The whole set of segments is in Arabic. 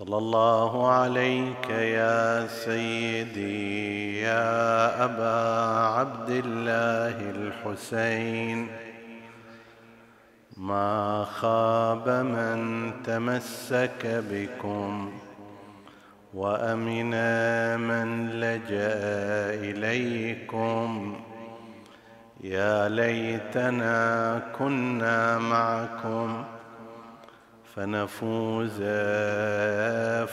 صلى الله عليك يا سيدي يا أبا عبد الله الحسين. ما خاب من تمسك بكم وأمن من لجأ إليكم. يا ليتنا كنا معكم فنفوز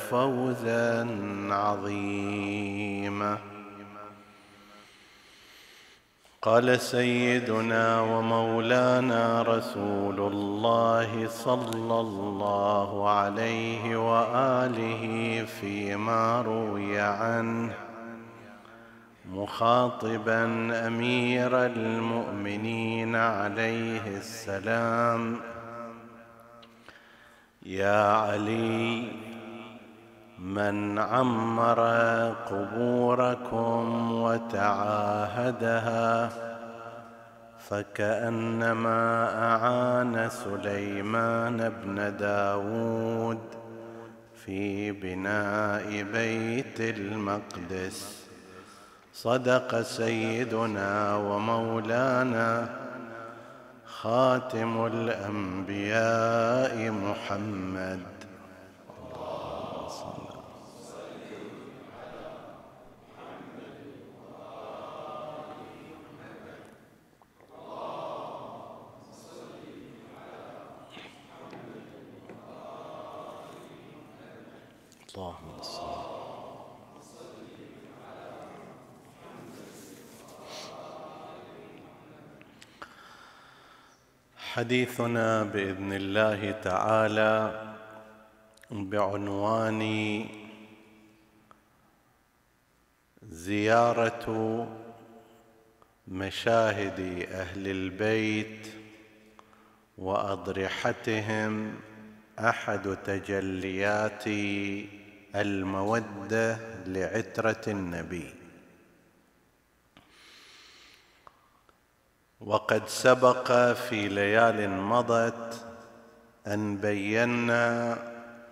فوزا عظيما. قال سيدنا ومولانا رسول الله صلى الله عليه وآله فيما روي عنه مخاطبا أمير المؤمنين عليه السلام. يا علي من عمر قبوركم وتعاهدها فكأنما أعان سليمان بن داود في بناء بيت المقدس. صدق سيدنا ومولانا خاتم الأنبياء محمد اللهم صل حديثنا بإذن الله تعالى بعنوان زيارة مشاهد أهل البيت وأضرحتهم أحد تجليات المودة لعترة النبي. وقد سبق في ليال مضت أن بينا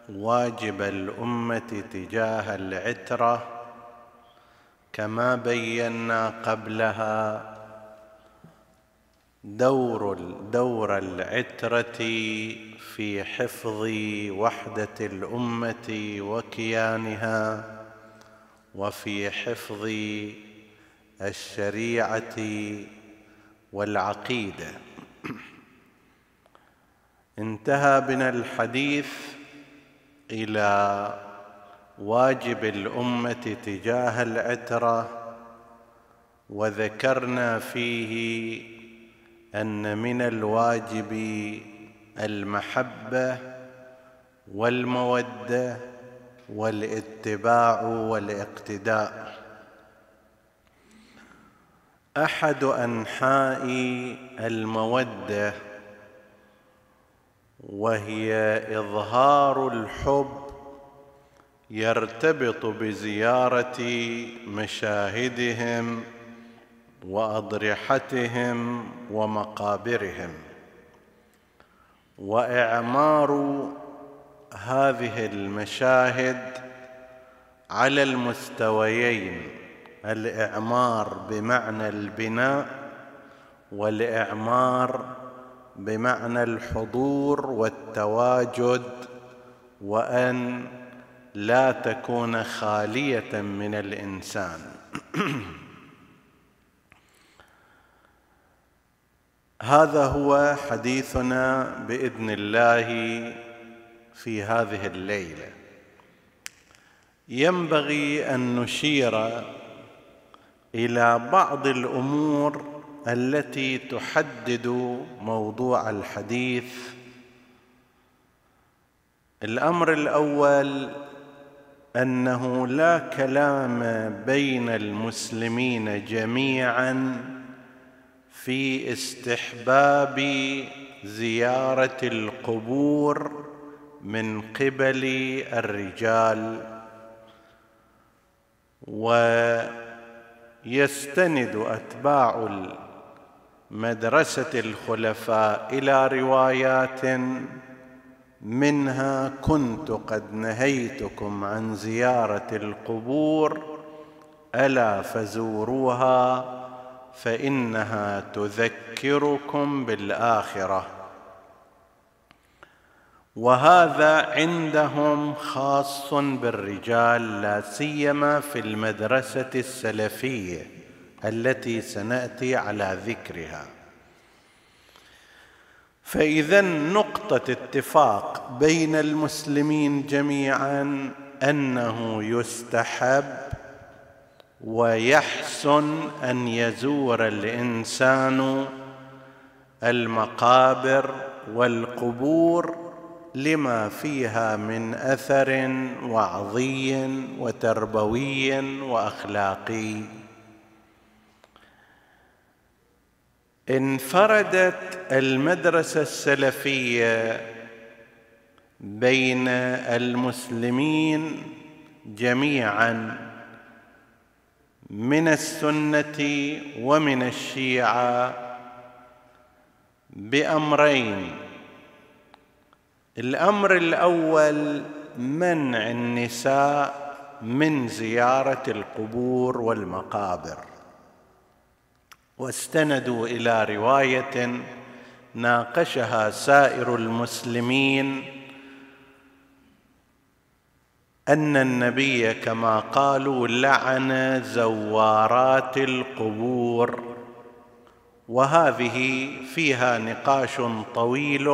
واجب الأمة تجاه العترة كما بينا قبلها دور دور العترة في حفظ وحدة الأمة وكيانها وفي حفظ الشريعة والعقيدة. انتهى بنا الحديث إلى واجب الأمة تجاه العترة وذكرنا فيه أن من الواجب المحبة والمودة والاتباع والاقتداء. أحد أنحاء المودة وهي إظهار الحب يرتبط بزيارة مشاهدهم وأضرحتهم ومقابرهم. وإعمار هذه المشاهد على المستويين. الإعمار بمعنى البناء والإعمار بمعنى الحضور والتواجد وأن لا تكون خالية من الإنسان. هذا هو حديثنا بإذن الله في هذه الليلة. ينبغي أن نشير إلى بعض الأمور التي تحدد موضوع الحديث. الأمر الأول أنه لا كلام بين المسلمين جميعا في استحباب زيارة القبور من قبل الرجال ويستند أتباع مدرسه الخلفاء إلى روايات منها كنت قد نهيتكم عن زيارة القبور ألا فزوروها فإنها تذكركم بالآخرة. وهذا عندهم خاص بالرجال لا سيما في المدرسة السلفية التي سنأتي على ذكرها. فإذا نقطة اتفاق بين المسلمين جميعا أنه يستحب ويحسن أن يزور الإنسان المقابر والقبور لما فيها من أثر وعظي وتربوي وأخلاقي. انفردت المدرسة السلفية بين المسلمين جميعا من السنة ومن الشيعة بأمرين. الأمر الأول منع النساء من زيارة القبور والمقابر. واستندوا إلى رواية ناقشها سائر المسلمين أن النبي كما قالوا لعن زوارات القبور. وهذه فيها نقاش طويل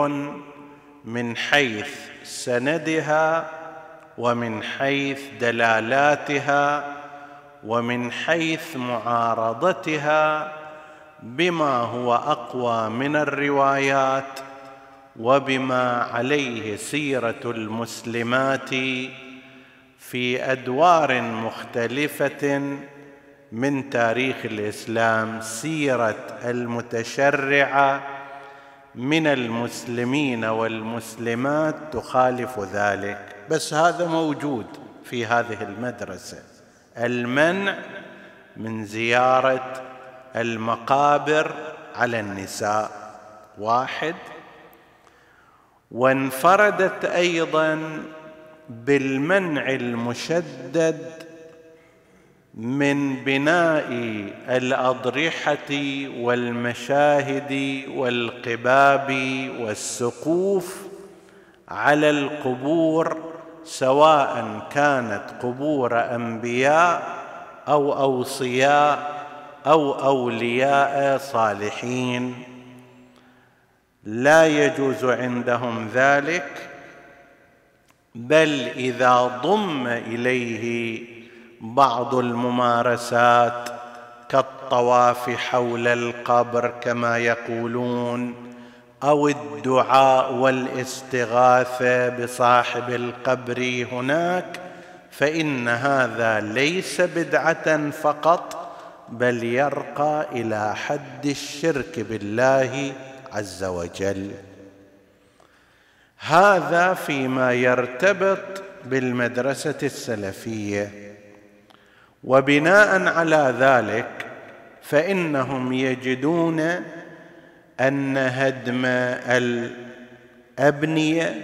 من حيث سندها ومن حيث دلالاتها ومن حيث معارضتها بما هو أقوى من الروايات وبما عليه سيرة المسلمات في أدوار مختلفة من تاريخ الإسلام سيرة المتشرعة من المسلمين والمسلمات تخالف ذلك. بس هذا موجود في هذه المدرسة. المنع من زيارة المقابر على النساء. واحد. وانفردت أيضا بالمنع المشدد من بناء الأضرحة والمشاهد والقباب والسقوف على القبور سواء كانت قبور أنبياء أو أوصياء أو أولياء صالحين. لا يجوز عندهم ذلك بل إذا ضم إليه بعض الممارسات كالطواف حول القبر كما يقولون أو الدعاء والاستغاثة بصاحب القبر هناك فإن هذا ليس بدعة فقط بل يرقى إلى حد الشرك بالله عز وجل. هذا فيما يرتبط بالمدرسة السلفية. وبناء على ذلك فإنهم يجدون أن هدم الأبنية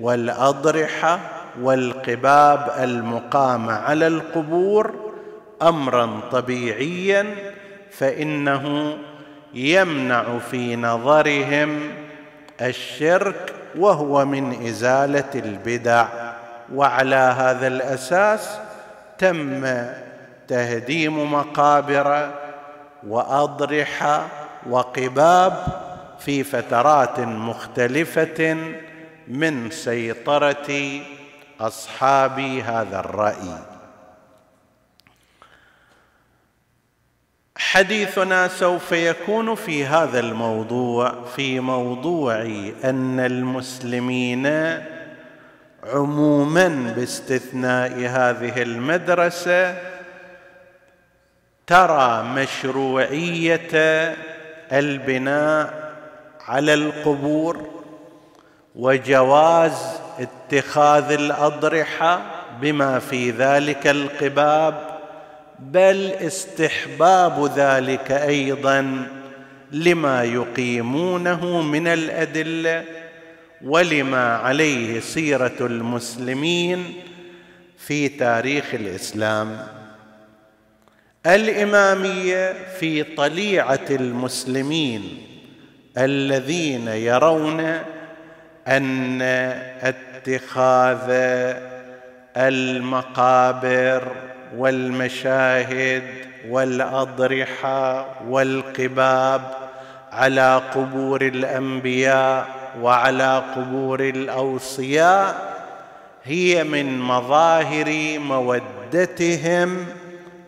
والأضرحة والقباب المقامه على القبور امرا طبيعيا فإنه يمنع في نظرهم الشرك وهو من إزالة البدع. وعلى هذا الأساس تم تهديم مقابر واضرحه وقباب في فترات مختلفة من سيطرة اصحاب هذا الرأي. حديثنا سوف يكون في هذا الموضوع في موضوع أن المسلمين عموما باستثناء هذه المدرسة ترى مشروعية البناء على القبور وجواز اتخاذ الأضرحة بما في ذلك القباب بل استحباب ذلك أيضا لما يقيمونه من الأدلة ولما عليه سيرة المسلمين في تاريخ الإسلام. الإمامية في طليعة المسلمين الذين يرون أن اتخاذ المقابر والمشاهد والأضرحة والقباب على قبور الأنبياء وعلى قبور الأوصياء هي من مظاهر مودتهم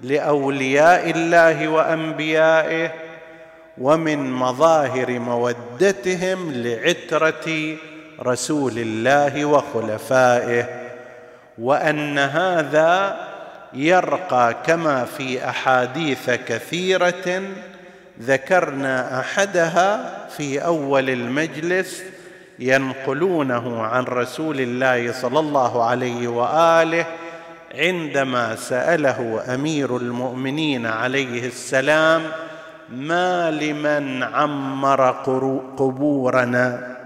لأولياء الله وأنبيائه ومن مظاهر مودتهم لعترة رسول الله وخلفائه وأن هذا يرقى كما في أحاديث كثيرة ذكرنا أحدها في أول المجلس ينقلونه عن رسول الله صلى الله عليه وآله عندما سأله أمير المؤمنين عليه السلام ما لمن عمر قبورنا؟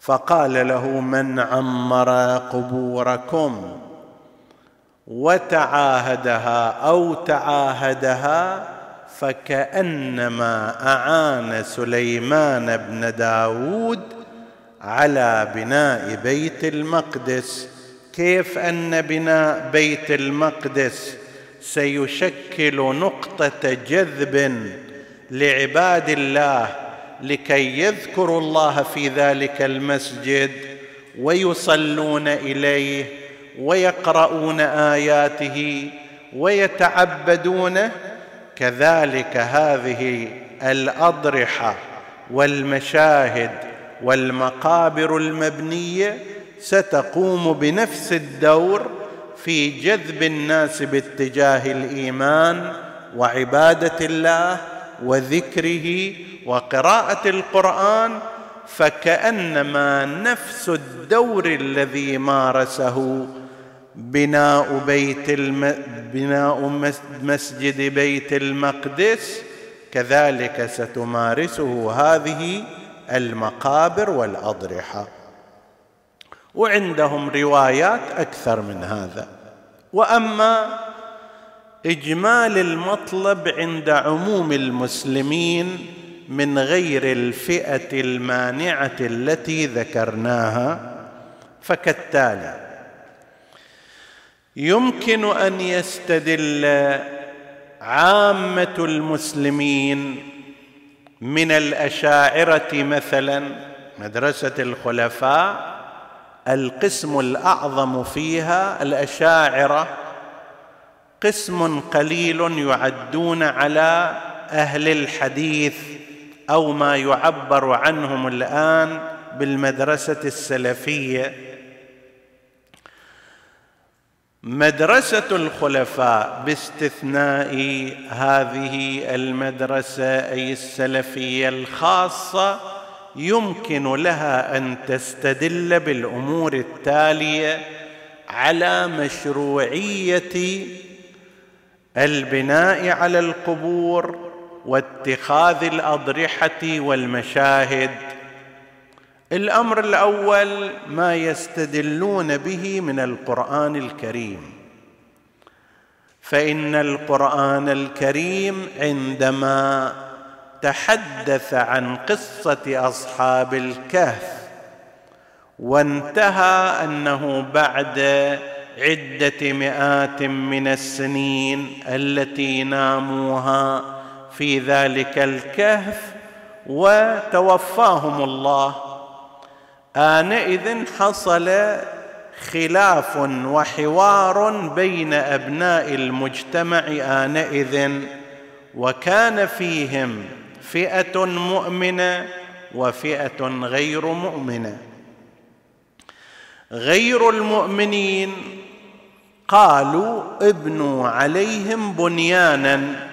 فقال له من عمر قبوركم؟ وتعاهدها أو تعاهدها فكأنما أعان سليمان بن داود على بناء بيت المقدس. كيف أن بناء بيت المقدس سيشكل نقطة جذب لعباد الله لكي يذكروا الله في ذلك المسجد ويصلون إليه ويقرؤون آياته ويتعبدونه كذلك هذه الأضرحة والمشاهد والمقابر المبنية ستقوم بنفس الدور في جذب الناس باتجاه الإيمان وعبادة الله وذكره وقراءة القرآن فكأنما نفس الدور الذي مارسه بناء بيت الم... بناء مسجد بيت المقدس. كذلك ستمارسه هذه المقابر والأضرحة. وعندهم روايات أكثر من هذا. وأما إجمال المطلب عند عموم المسلمين من غير الفئة المانعة التي ذكرناها فكالتالي يمكن أن يستدل عامة المسلمين من الأشاعرة مثلا مدرسة الخلفاء القسم الأعظم فيها الأشاعرة قسم قليل يعدون على أهل الحديث أو ما يعبر عنهم الآن بالمدرسة السلفية. مدرسة الخلفاء باستثناء هذه المدرسة أي السلفية الخاصة يمكن لها أن تستدل بالأمور التالية على مشروعية البناء على القبور واتخاذ الأضرحة والمشاهد. الأمر الأول ما يستدلون به من القرآن الكريم. فإن القرآن الكريم عندما تحدث عن قصة أصحاب الكهف وانتهى أنه بعد عدة مئات من السنين التي ناموها في ذلك الكهف وتوفاهم الله. آنئذ حصل خلاف وحوار بين أبناء المجتمع آنئذ وكان فيهم فئة مؤمنة وفئة غير مؤمنة. غير المؤمنين قالوا ابنوا عليهم بنيانا.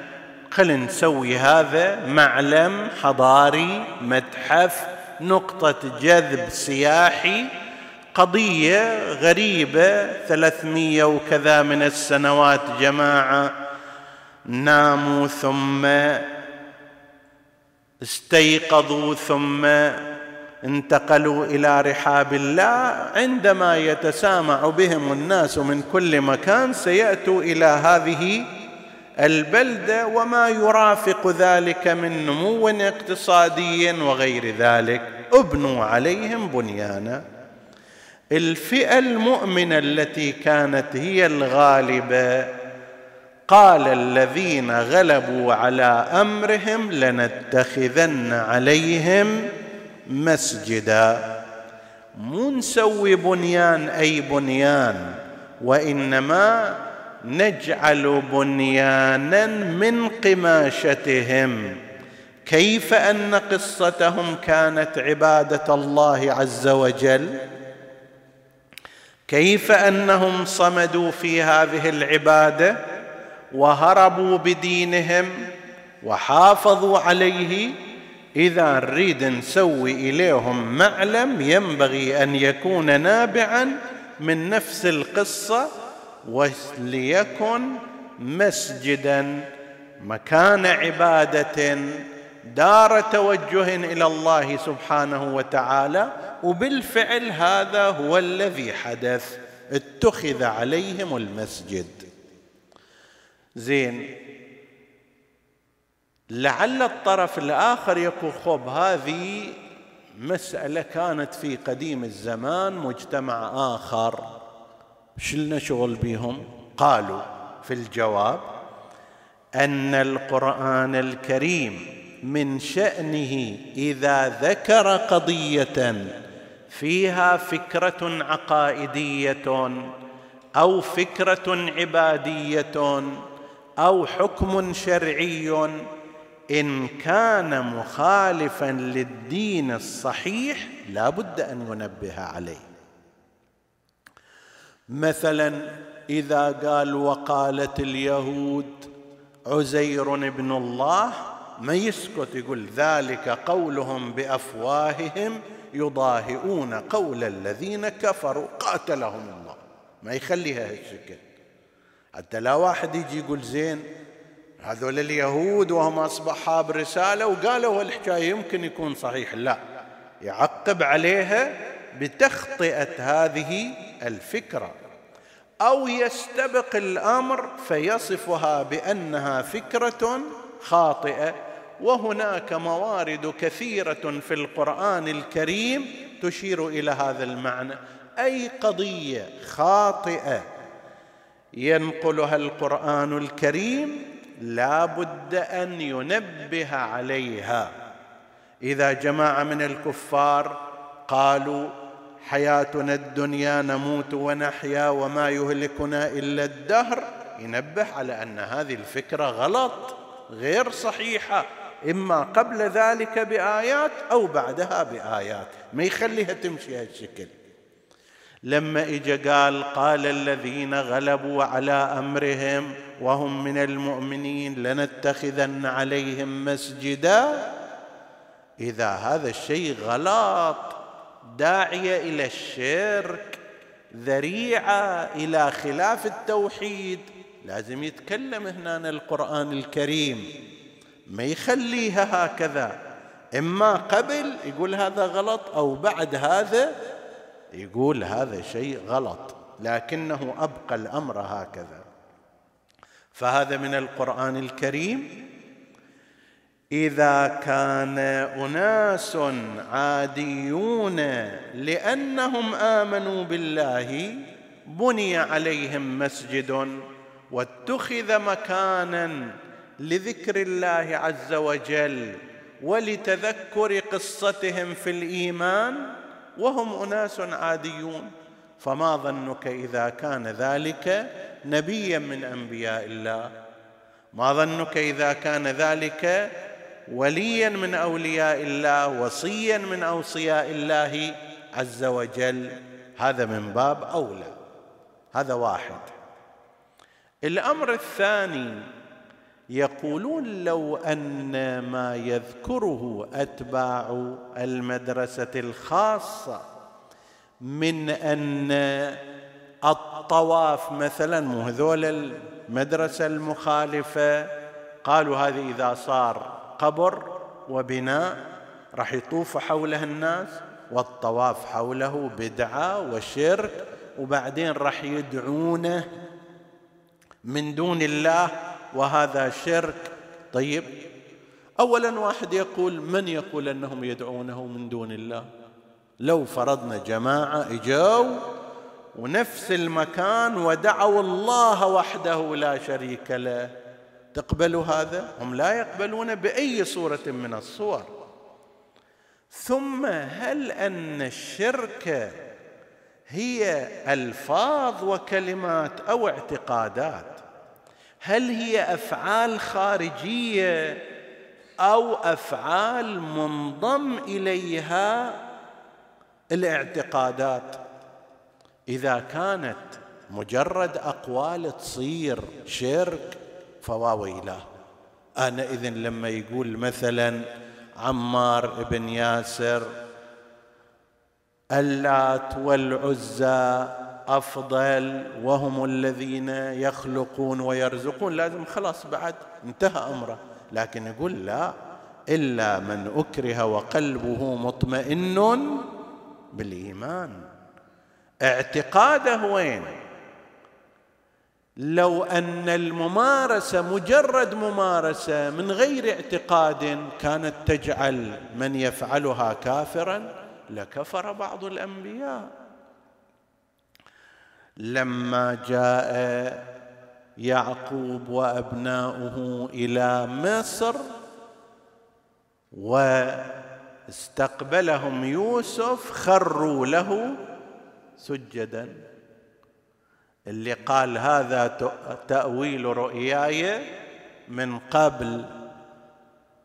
خل نسوي هذا معلم حضاري متحف نقطة جذب سياحي قضية غريبة ثلاثمية وكذا من السنوات جماعة ناموا ثم استيقظوا ثم انتقلوا إلى رحاب الله. عندما يتسامع بهم الناس من كل مكان سيأتوا إلى هذه البلدة وما يرافق ذلك من نمو اقتصادي وغير ذلك. ابنوا عليهم بنيانا. الفئة المؤمنة التي كانت هي الغالبة قال الذين غلبوا على أمرهم لنتخذن عليهم مسجدا. مو نسوي بنيان أي بنيان وإنما نجعل بنيانا من قماشتهم. كيف أن قصتهم كانت عبادة الله عز وجل؟ كيف أنهم صمدوا في هذه العبادة؟ وهربوا بدينهم وحافظوا عليه. إذا نريد نسوي إليهم معلم ينبغي أن يكون نابعا من نفس القصة وليكن مسجدا مكان عبادة دار توجه إلى الله سبحانه وتعالى. وبالفعل هذا هو الذي حدث اتخذ عليهم المسجد. زين. لعل الطرف الآخر يقول خب هذه مسألة كانت في قديم الزمان مجتمع آخر. شلنا شغل بهم قالوا في الجواب أن القرآن الكريم من شأنه إذا ذكر قضية فيها فكرة عقائدية أو فكرة عبادية أو حكم شرعي إن كان مخالفا للدين الصحيح لا بد أن ينبه عليه. مثلا إذا قال وقالت اليهود عزير ابن الله ما يسكت يقول ذلك قولهم بأفواههم يضاهئون قول الذين كفروا قاتلهم الله. ما يخليها هالشكل حتى لا واحد يجي يقول زين هذول اليهود وهم اصحاب رساله وقالوا هالحكاية يمكن يكون صحيح. لا يعقب عليها بتخطئة هذه الفكرة. أو يستبق الأمر فيصفها بأنها فكرة خاطئة. وهناك موارد كثيرة في القرآن الكريم تشير إلى هذا المعنى. أي قضية خاطئة ينقلها القرآن الكريم لا بد أن ينبه عليها. إذا جماعة من الكفار قالوا حياتنا الدنيا نموت ونحيا وما يهلكنا إلا الدهر ينبه على أن هذه الفكرة غلط غير صحيحة. إما قبل ذلك بآيات أو بعدها بآيات. ما يخليها تمشي هالشكل. لما اجى قال قال الذين غلبوا على أمرهم وهم من المؤمنين لنتخذن عليهم مسجدا. إذا هذا الشيء غلط داعية إلى الشرك ذريعة إلى خلاف التوحيد. لازم يتكلم هنا القرآن الكريم. ما يخليها هكذا. إما قبل يقول هذا غلط أو بعد هذا يقول هذا شيء غلط لكنه أبقى الأمر هكذا. فهذا من القرآن الكريم إذا كان أناس عاديون لأنهم آمنوا بالله بني عليهم مسجد واتخذ مكانا لذكر الله عز وجل ولتذكر قصتهم في الإيمان وهم أناس عاديون. فما ظنك إذا كان ذلك نبيا من أنبياء الله؟ ما ظنك إذا كان ذلك وليا من أولياء الله وصيا من أوصياء الله عز وجل؟ هذا من باب أولى. هذا واحد. الأمر الثاني يقولون لو أن ما يذكره أتباع المدرسة الخاصة من أن الطواف مثلا مو هذول المدرسة المخالفة قالوا هذه إذا صار قبر وبناء راح يطوف حوله الناس والطواف حوله بدعة وشرك وبعدين راح يدعونه من دون الله وهذا شرك. طيب. اولا واحد يقول من يقول أنهم يدعونه من دون الله؟ لو فرضنا جماعة اجوا ونفس المكان ودعوا الله وحده لا شريك له تقبلوا هذا؟ هم لا يقبلون بأي صورة من الصور. ثم هل أن الشرك هي ألفاظ وكلمات أو اعتقادات؟ هل هي أفعال خارجية أو أفعال منضم إليها؟ الاعتقادات. إذا كانت مجرد أقوال تصير شرك فواويله أنا إذن لما يقول مثلا عمار بن ياسر اللات والعزى أفضل وهم الذين يخلقون ويرزقون. لازم خلاص بعد انتهى أمره. لكن يقول لا إلا من أكره وقلبه مطمئن بالإيمان. اعتقاده وين؟ لو أن الممارسة مجرد ممارسة من غير اعتقاد كانت تجعل من يفعلها كافرا لكفر بعض الأنبياء. لما جاء يعقوب وأبناؤه إلى مصر واستقبلهم يوسف خروا له سجدا. اللي قال هذا تأويل رؤياي من قبل.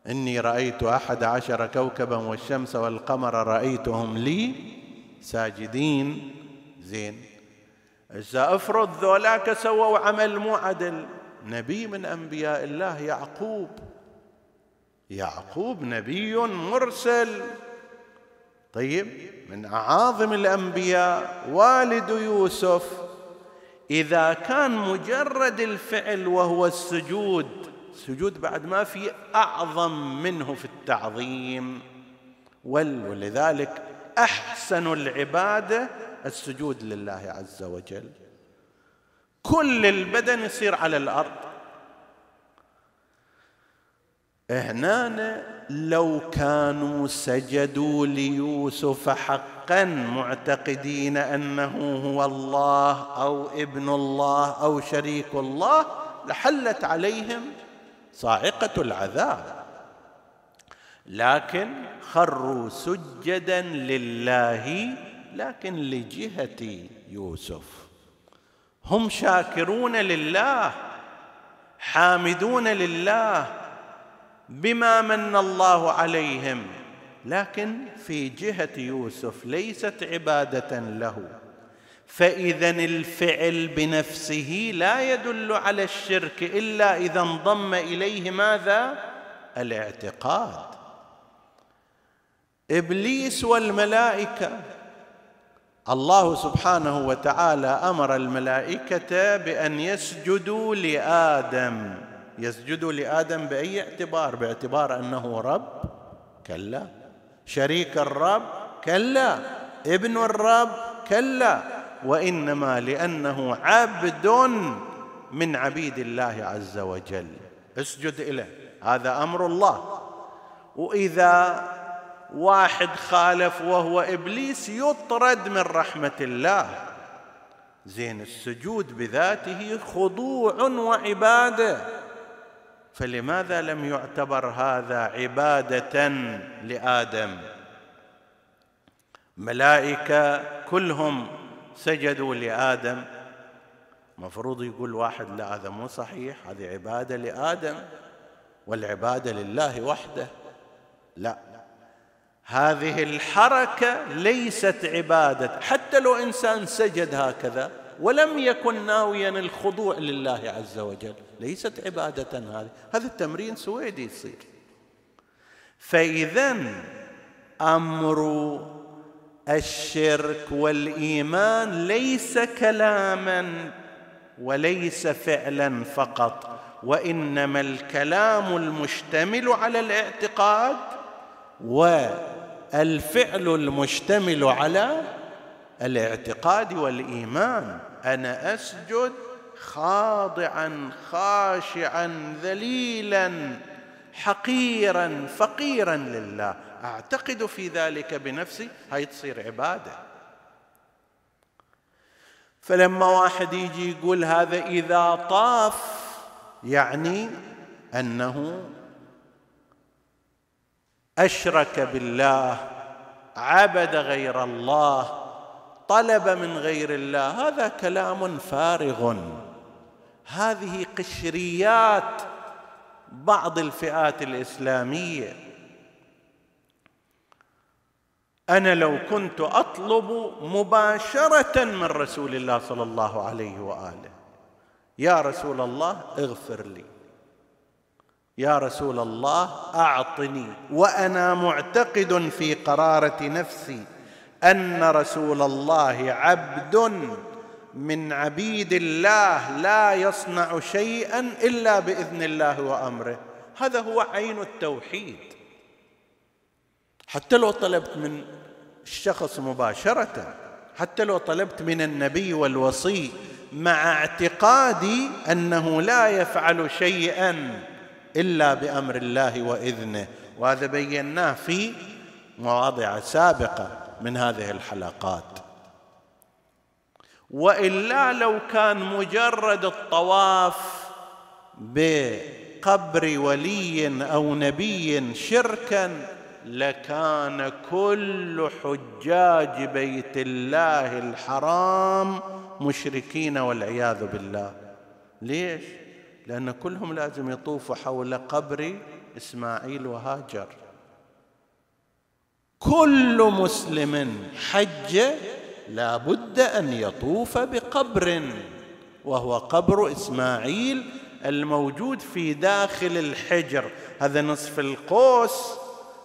إني رأيت أحد عشر كوكبا والشمس والقمر رأيتهم لي ساجدين. زين. إذا افرض ذولاك سووا عمل مو عدل نبي من أنبياء الله يعقوب. يعقوب نبي مرسل. طيب من أعاظم الأنبياء والد يوسف. إذا كان مجرد الفعل وهو السجود سجود بعد ما في أعظم منه في التعظيم. ولذلك أحسن العبادة السجود لله عز وجل. كل البدن يصير على الأرض. هنا لو كانوا سجدوا ليوسف حقا معتقدين أنه هو الله أو ابن الله أو شريك الله لحلت عليهم صاعقة العذاب. لكن خروا سجدا لله لكن لجهة يوسف. هم شاكرون لله حامدون لله بما من الله عليهم لكن في جهة يوسف ليست عبادة له. فاذا الفعل بنفسه لا يدل على الشرك إلا إذا انضم إليه ماذا؟ الاعتقاد. إبليس والملائكة الله سبحانه وتعالى أمر الملائكة بأن يسجدوا لآدم. يسجدوا لآدم بأي اعتبار؟ باعتبار أنه رب؟ كلا. شريك الرب؟ كلا. ابن الرب؟ كلا. وإنما لأنه عبد من عبيد الله عز وجل. اسجد له هذا أمر الله. وإذا واحد خالف وهو إبليس يطرد من رحمة الله. زين السجود بذاته خضوع وعبادة. فلماذا لم يعتبر هذا عبادة لآدم؟ ملائكة كلهم سجدوا لآدم. مفروض يقول واحد لا هذا مو صحيح هذه عبادة لآدم والعبادة لله وحده. لا هذه الحركة ليست عبادة. حتى لو إنسان سجد هكذا ولم يكن ناويا الخضوع لله عز وجل ليست عبادة هذه. هذا التمرين سويدي يصير. فاذا أمر الشرك والإيمان ليس كلاما وليس فعلا فقط وإنما الكلام المشتمل على الاعتقاد والفعل المشتمل على الاعتقاد والإيمان. أنا أسجد خاضعا خاشعا ذليلا حقيرا فقيرا لله. أعتقد في ذلك بنفسي. هاي تصير عبادة. فلما واحد يجي يقول هذا إذا طاف يعني أنه أشرك بالله عبد غير الله طلب من غير الله. هذا كلام فارغ. هذه قشريات بعض الفئات الإسلامية. أنا لو كنت أطلب مباشرة من رسول الله صلى الله عليه وآله يا رسول الله اغفر لي. يا رسول الله أعطني. وأنا معتقد في قرارة نفسي أن رسول الله عبد من عبيد الله لا يصنع شيئا إلا بإذن الله وأمره. هذا هو عين التوحيد. حتى لو طلبت من الشخص مباشرة حتى لو طلبت من النبي والوصي مع اعتقادي أنه لا يفعل شيئا إلا بأمر الله وإذنه. وهذا بيناه في مواضع سابقة من هذه الحلقات. وإلا لو كان مجرد الطواف بقبر ولي أو نبي شركا لكان كل حجاج بيت الله الحرام مشركين والعياذ بالله. ليش؟ لأن كلهم لازم يطوفوا حول قبر إسماعيل وهاجر. كل مسلم حج لا بد أن يطوف بقبر وهو قبر إسماعيل الموجود في داخل الحجر. هذا نصف القوس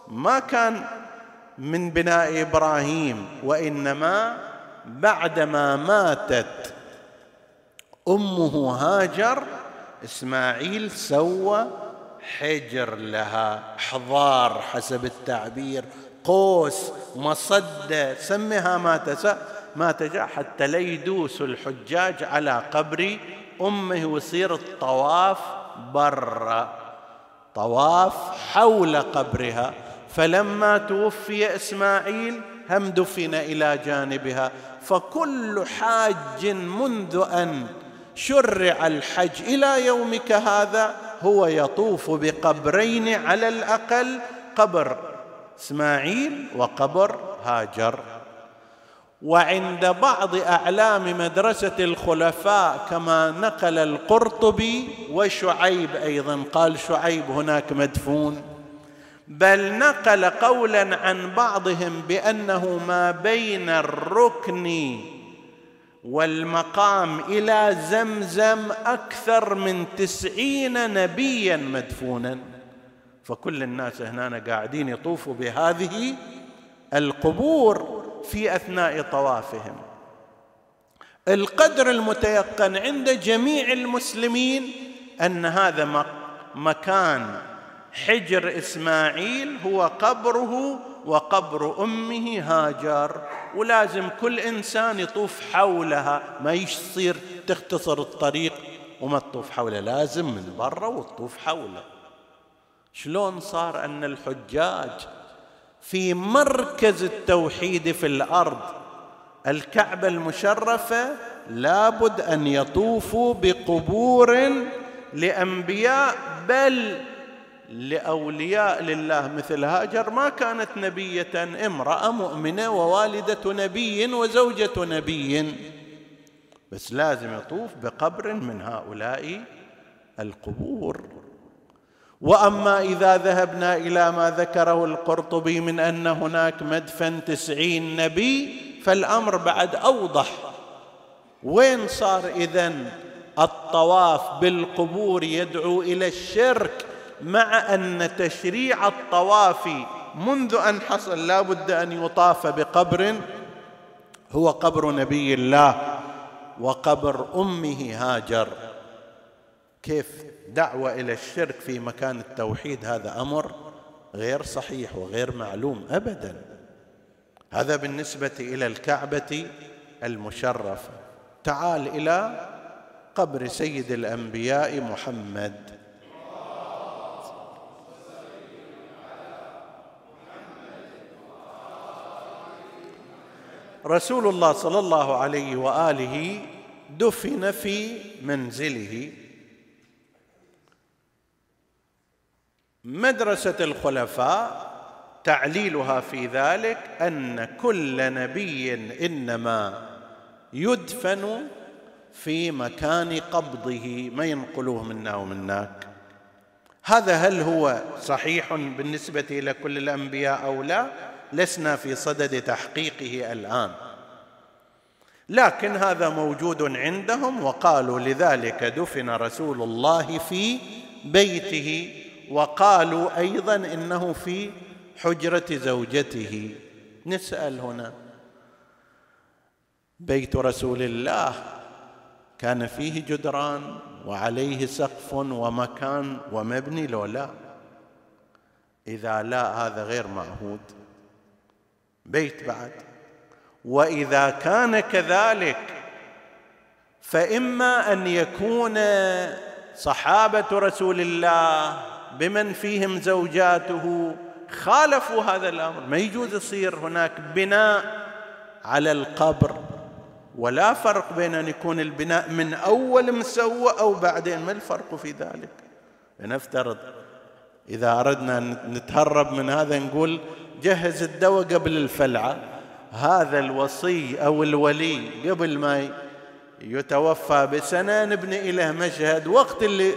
ما كان من بناء إبراهيم وإنما بعدما ماتت أمه هاجر إسماعيل سوى حجر لها حضار حسب التعبير قوس مصدة سمها ما تسا ما تجا حتى لا يدوس الحجاج على قبر أمه ويصير الطواف برا طواف حول قبرها. فلما توفي إسماعيل هم دفن إلى جانبها. فكل حاج منذ أن شرع الحج إلى يومك هذا هو يطوف بقبرين على الأقل قبر إسماعيل وقبر هاجر. وعند بعض أعلام مدرسة الخلفاء كما نقل القرطبي وشعيب أيضا قال شعيب هناك مدفون بل نقل قولا عن بعضهم بأنه ما بين الركن والمقام إلى زمزم أكثر من تسعين نبيا مدفونا. فكل الناس هنا قاعدين يطوفوا بهذه القبور في أثناء طوافهم. القدر المتيقن عند جميع المسلمين أن هذا مكان حجر إسماعيل هو قبره وقبر أمه هاجر ولازم كل إنسان يطوف حولها ما يصير تختصر الطريق وما تطوف حوله لازم من برا وتطوف حوله. شلون صار أن الحجاج في مركز التوحيد في الأرض الكعبة المشرفة لابد أن يطوفوا بقبور لأنبياء بل لأولياء لله. مثل هاجر ما كانت نبية امرأة مؤمنة ووالدة نبي وزوجة نبي. بس لازم يطوف بقبر من هؤلاء القبور. وأما إذا ذهبنا إلى ما ذكره القرطبي من أن هناك مدفن تسعين نبي فالأمر بعد أوضح. وين صار اذا الطواف بالقبور يدعو إلى الشرك؟ مع أن تشريع الطواف منذ أن حصل لا بد أن يطاف بقبر هو قبر نبي الله وقبر أمه هاجر. كيف دعوة إلى الشرك في مكان التوحيد؟ هذا أمر غير صحيح وغير معلوم ابدا. هذا بالنسبة إلى الكعبة المشرفة. تعال إلى قبر سيد الأنبياء محمد. رسول الله صلى الله عليه وآله دفن في منزله. مدرسة الخلفاء تعليلها في ذلك أن كل نبي إنما يدفن في مكان قبضه. ما ينقلوه منا ومناك. هذا هل هو صحيح بالنسبة إلى كل الأنبياء أو لا؟ لسنا في صدد تحقيقه الآن. لكن هذا موجود عندهم وقالوا لذلك دفن رسول الله في بيته وقالوا أيضا إنه في حجرة زوجته. نسأل هنا. بيت رسول الله كان فيه جدران وعليه سقف ومكان ومبني لو لا إذا لا هذا غير معهود. بيت بعد. وإذا كان كذلك فإما أن يكون صحابة رسول الله بمن فيهم زوجاته خالفوا هذا الأمر. ما يجوز يصير هناك بناء على القبر ولا فرق بين أن يكون البناء من أول مسوى أو بعدين. ما الفرق في ذلك؟ لنفترض إذا أردنا أن نتهرب من هذا نقول جهز الدواء قبل الفلعة. هذا الوصي أو الولي قبل ما يتوفى بسنة نبني له مشهد. وقت اللي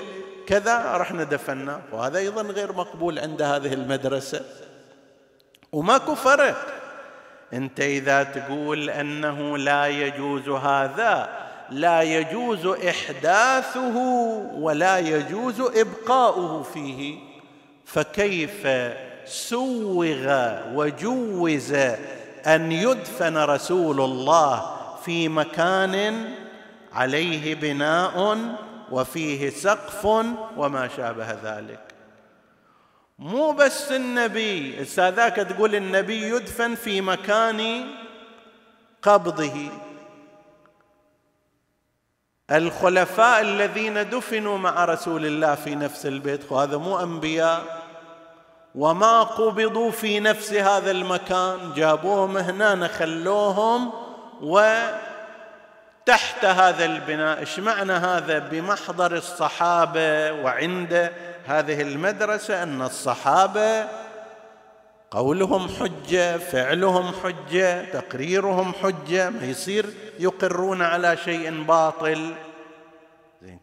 كذا رحنا دفناه وهذا أيضا غير مقبول عند هذه المدرسة. وماكو فرق. أنت إذا تقول أنه لا يجوز هذا لا يجوز إحداثه ولا يجوز إبقاؤه فيه. فكيف سوغ وجوز أن يدفن رسول الله في مكان عليه بناء وفيه سقف وما شابه ذلك. مو بس النبي استاذاك تقول النبي يدفن في مكان قبضه. الخلفاء الذين دفنوا مع رسول الله في نفس البيت وهذا مو أنبياء. وما قبضوا في نفس هذا المكان جابوهم هنا خلوهم وتحت هذا البناء. إيش معنى هذا؟ بمحضر الصحابة وعند هذه المدرسة أن الصحابة قولهم حجة فعلهم حجة تقريرهم حجة ما يصير يقرون على شيء باطل.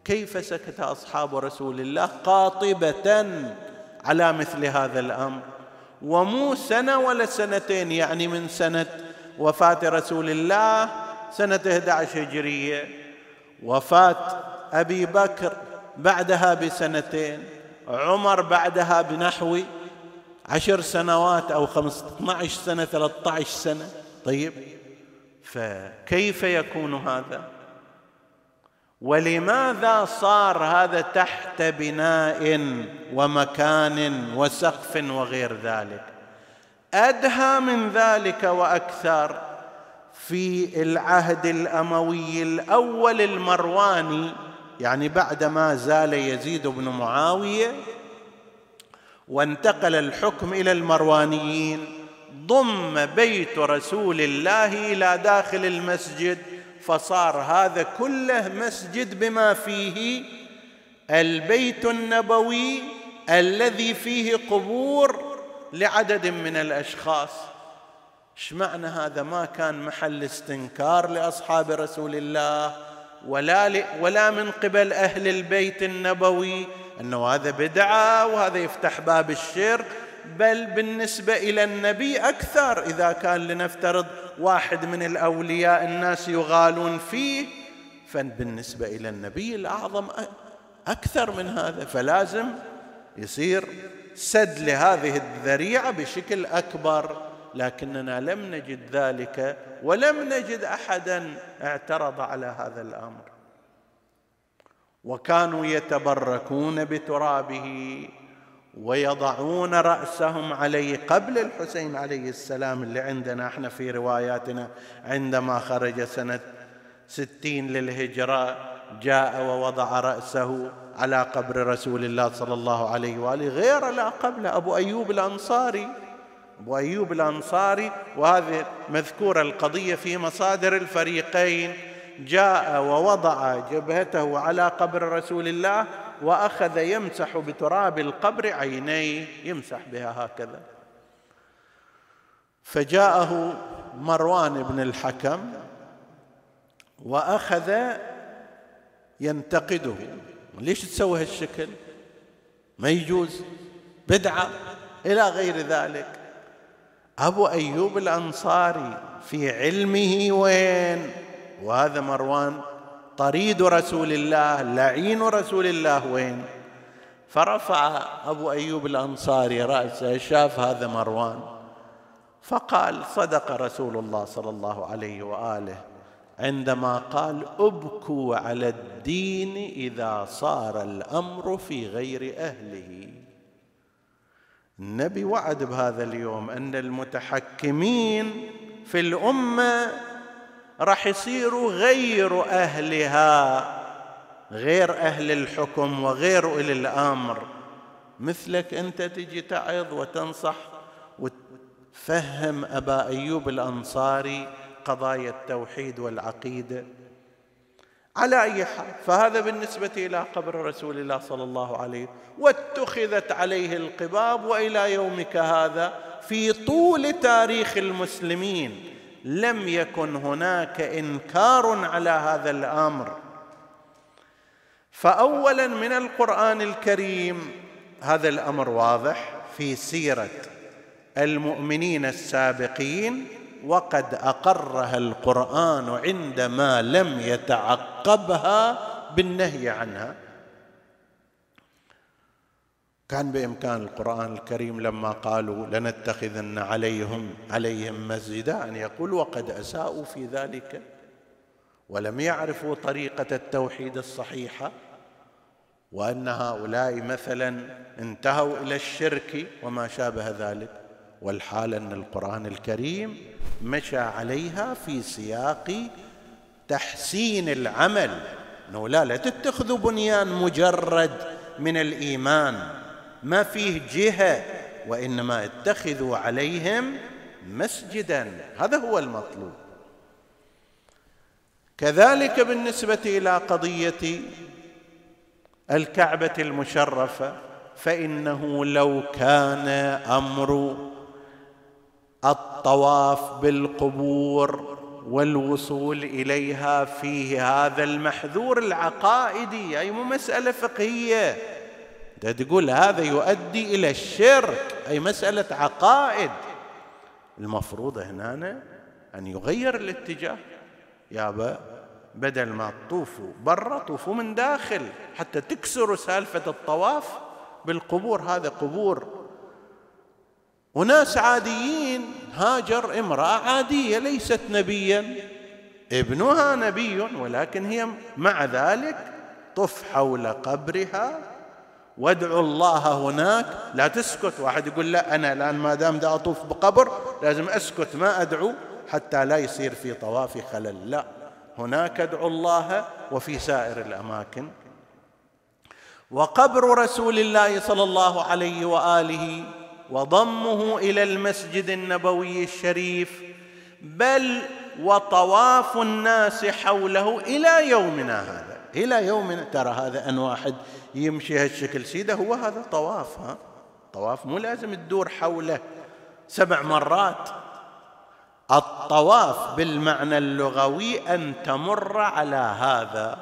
كيف سكت أصحاب رسول الله قاطبة؟ على مثل هذا الأمر. ومو سنة ولا سنتين يعني من سنة وفاة رسول الله سنة 11 هجرية. وفاة أبي بكر بعدها بسنتين. عمر بعدها بنحو عشر سنوات عشر سنة ثلاثة عشر سنة. طيب فكيف يكون هذا؟ ولماذا صار هذا تحت بناء ومكان وسقف وغير ذلك؟ أدهى من ذلك وأكثر في العهد الأموي الأول المرواني يعني بعدما زال يزيد بن معاوية وانتقل الحكم إلى المروانيين ضم بيت رسول الله إلى داخل المسجد فصار هذا كله مسجد بما فيه البيت النبوي الذي فيه قبور لعدد من الأشخاص. إيش معنى هذا؟ ما كان محل استنكار لأصحاب رسول الله ولا ولا من قبل أهل البيت النبوي أنه هذا بدعة وهذا يفتح باب الشرك بل بالنسبة إلى النبي أكثر. إذا كان لنفترض واحد من الأولياء الناس يغالون فيه فبالنسبه إلى النبي الأعظم أكثر من هذا فلازم يصير سد لهذه الذريعة بشكل أكبر لكننا لم نجد ذلك ولم نجد احدا اعترض على هذا الأمر. وكانوا يتبركون بترابه. ويضعون رأسهم عليه قبل الحسين عليه السلام اللي عندنا إحنا في رواياتنا عندما خرج سنة ستين للهجرة جاء ووضع رأسه على قبر رسول الله صلى الله عليه وآله غير لا قبل. أبو أيوب الأنصاري أبو أيوب الأنصاري وهذه مذكورة القضية في مصادر الفريقين جاء ووضع جبهته على قبر رسول الله وأخذ يمسح بتراب القبر عينيه يمسح بها هكذا. فجاءه مروان بن الحكم وأخذ ينتقده. ليش تسوي هالشكل؟ ما يجوز. بدعة إلى غير ذلك. أبو أيوب الأنصاري في علمه وين؟ وهذا مروان طريد رسول الله لعين رسول الله وين؟ فرفع أبو أيوب الأنصاري راسه شاف هذا مروان فقال صدق رسول الله صلى الله عليه وآله عندما قال أبكوا على الدين إذا صار الأمر في غير أهله. النبي وعد بهذا اليوم أن المتحكمين في الأمة راح يصيروا غير أهلها غير أهل الحكم وغير أولي الأمر. مثلك أنت تجي تعظ وتنصح وتفهم أبا أيوب الأنصاري قضايا التوحيد والعقيدة. على أي حال فهذا بالنسبة إلى قبر رسول الله صلى الله عليه واتخذت عليه القباب وإلى يومك هذا في طول تاريخ المسلمين. لم يكن هناك إنكار على هذا الأمر. فاولا من القرآن الكريم هذا الأمر واضح في سيرة المؤمنين السابقين وقد أقرها القرآن عندما لم يتعقبها بالنهي عنها. كان بإمكان القرآن الكريم لما قالوا لنتخذن عليهم عليهم مسجدا أن يقول وقد أساءوا في ذلك ولم يعرفوا طريقة التوحيد الصحيحة وأن هؤلاء مثلا انتهوا إلى الشرك وما شابه ذلك. والحال أن القرآن الكريم مشى عليها في سياق تحسين العمل. إنه لا لا تتخذوا بنيان مجرد من الإيمان. ما فيه جهة وإنما اتخذوا عليهم مسجدا. هذا هو المطلوب. كذلك بالنسبة إلى قضية الكعبة المشرفة فإنه لو كان أمر الطواف بالقبور والوصول إليها فيه هذا المحذور العقائدي أي مو مسألة فقهية. تقول هذا يؤدي إلى الشرك أي مسألة عقائد. المفروض هنا أن يغير الاتجاه. يابا بدل ما تطوفوا برا طوفوا من داخل حتى تكسروا سالفة الطواف بالقبور. هذا قبور. وناس عاديين هاجر امرأة عادية ليست نبيا. ابنها نبي ولكن هي مع ذلك طف حول قبرها وادعوا الله هناك. لا تسكت. واحد يقول لا أنا الآن ما دام دا أطوف بقبر لازم أسكت. ما أدعو حتى لا يصير في طوافي خلل. لا. هناك ادعوا الله وفي سائر الأماكن. وقبر رسول الله صلى الله عليه وآله وضمه إلى المسجد النبوي الشريف بل وطواف الناس حوله إلى يومنا هذا. إلى يومنا ترى هذا أن واحد يمشي هالشكل. سيدة هو هذا طواف ها؟ طواف مو لازم تدور حوله سبع مرات. الطواف بالمعنى اللغوي أن تمر على هذا.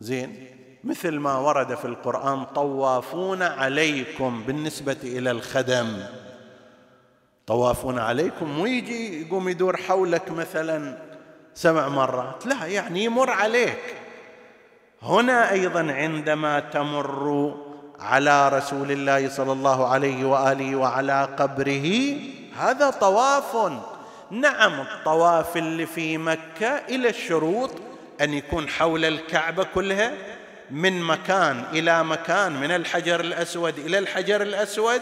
زين مثل ما ورد في القرآن طوافون عليكم بالنسبة إلى الخدم. طوافون عليكم مو يجي يقوم يدور حولك مثلا سبع مرات. لا يعني يمر عليك. هنا أيضا عندما تمر على رسول الله صلى الله عليه وآله وعلى قبره هذا طواف. نعم الطواف اللي في مكة إلى الشروط أن يكون حول الكعبة كلها من مكان إلى مكان من الحجر الأسود إلى الحجر الأسود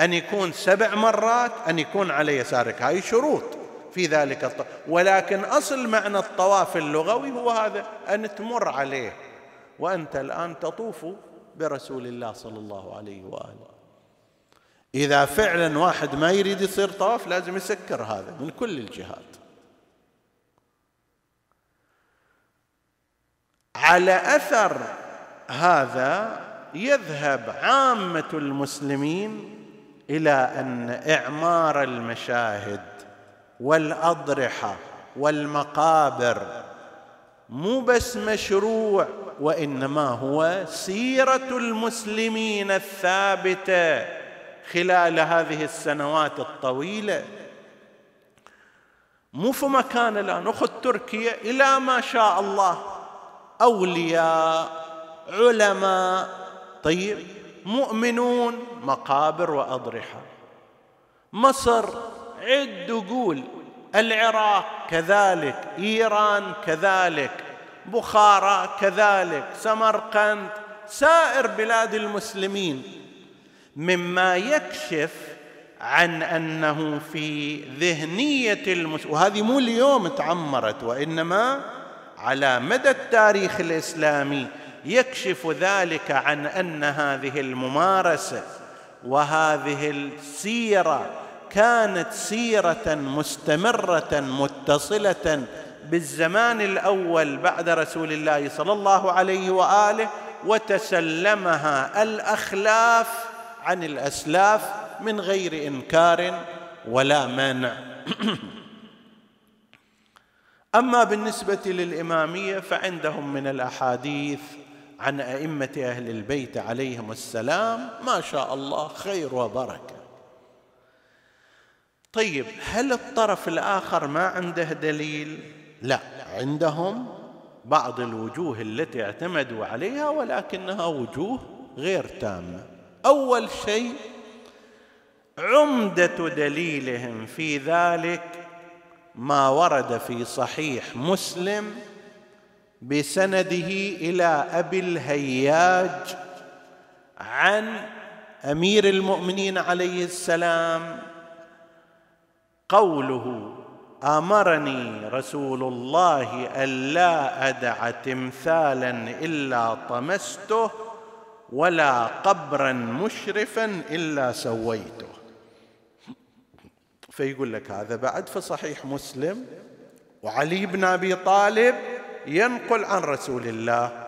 أن يكون سبع مرات أن يكون على يسارك. هاي شروط. في ذلك الطواف ولكن أصل معنى الطواف اللغوي هو هذا أن تمر عليه وأنت الآن تطوف برسول الله صلى الله عليه وآله. إذا فعلا واحد ما يريد يصير طواف لازم يسكر هذا من كل الجهات. على أثر هذا يذهب عامة المسلمين إلى أن إعمار المشاهد والأضرحة والمقابر مو بس مشروع وإنما هو سيرة المسلمين الثابتة خلال هذه السنوات الطويلة. مو في مكان الان اخذ تركيا إلى ما شاء الله أولياء علماء طيب مؤمنون مقابر وأضرحة. مصر عد قول العراق كذلك إيران كذلك بخارى كذلك سمرقند سائر بلاد المسلمين. مما يكشف عن أنه في ذهنية المس... وهذه مو اليوم تعمرت وإنما على مدى التاريخ الإسلامي يكشف ذلك عن أن هذه الممارسة وهذه السيرة كانت سيرة مستمرة متصلة بالزمان الأول بعد رسول الله صلى الله عليه وآله وتسلمها الأخلاف عن الأسلاف من غير إنكار ولا مانع. أما بالنسبة للإمامية فعندهم من الأحاديث عن أئمة أهل البيت عليهم السلام ما شاء الله خير وبركة. طيب هل الطرف الآخر ما عنده دليل؟ لا عندهم بعض الوجوه التي اعتمدوا عليها ولكنها وجوه غير تامة. أول شيء عمدة دليلهم في ذلك ما ورد في صحيح مسلم بسنده إلى أبي الهياج عن أمير المؤمنين عليه السلام قوله أمرني رسول الله ألا أدع تمثالا إلا طمسته ولا قبرا مشرفا إلا سويته. فيقول لك هذا بعد في صحيح مسلم وعلي بن أبي طالب ينقل عن رسول الله.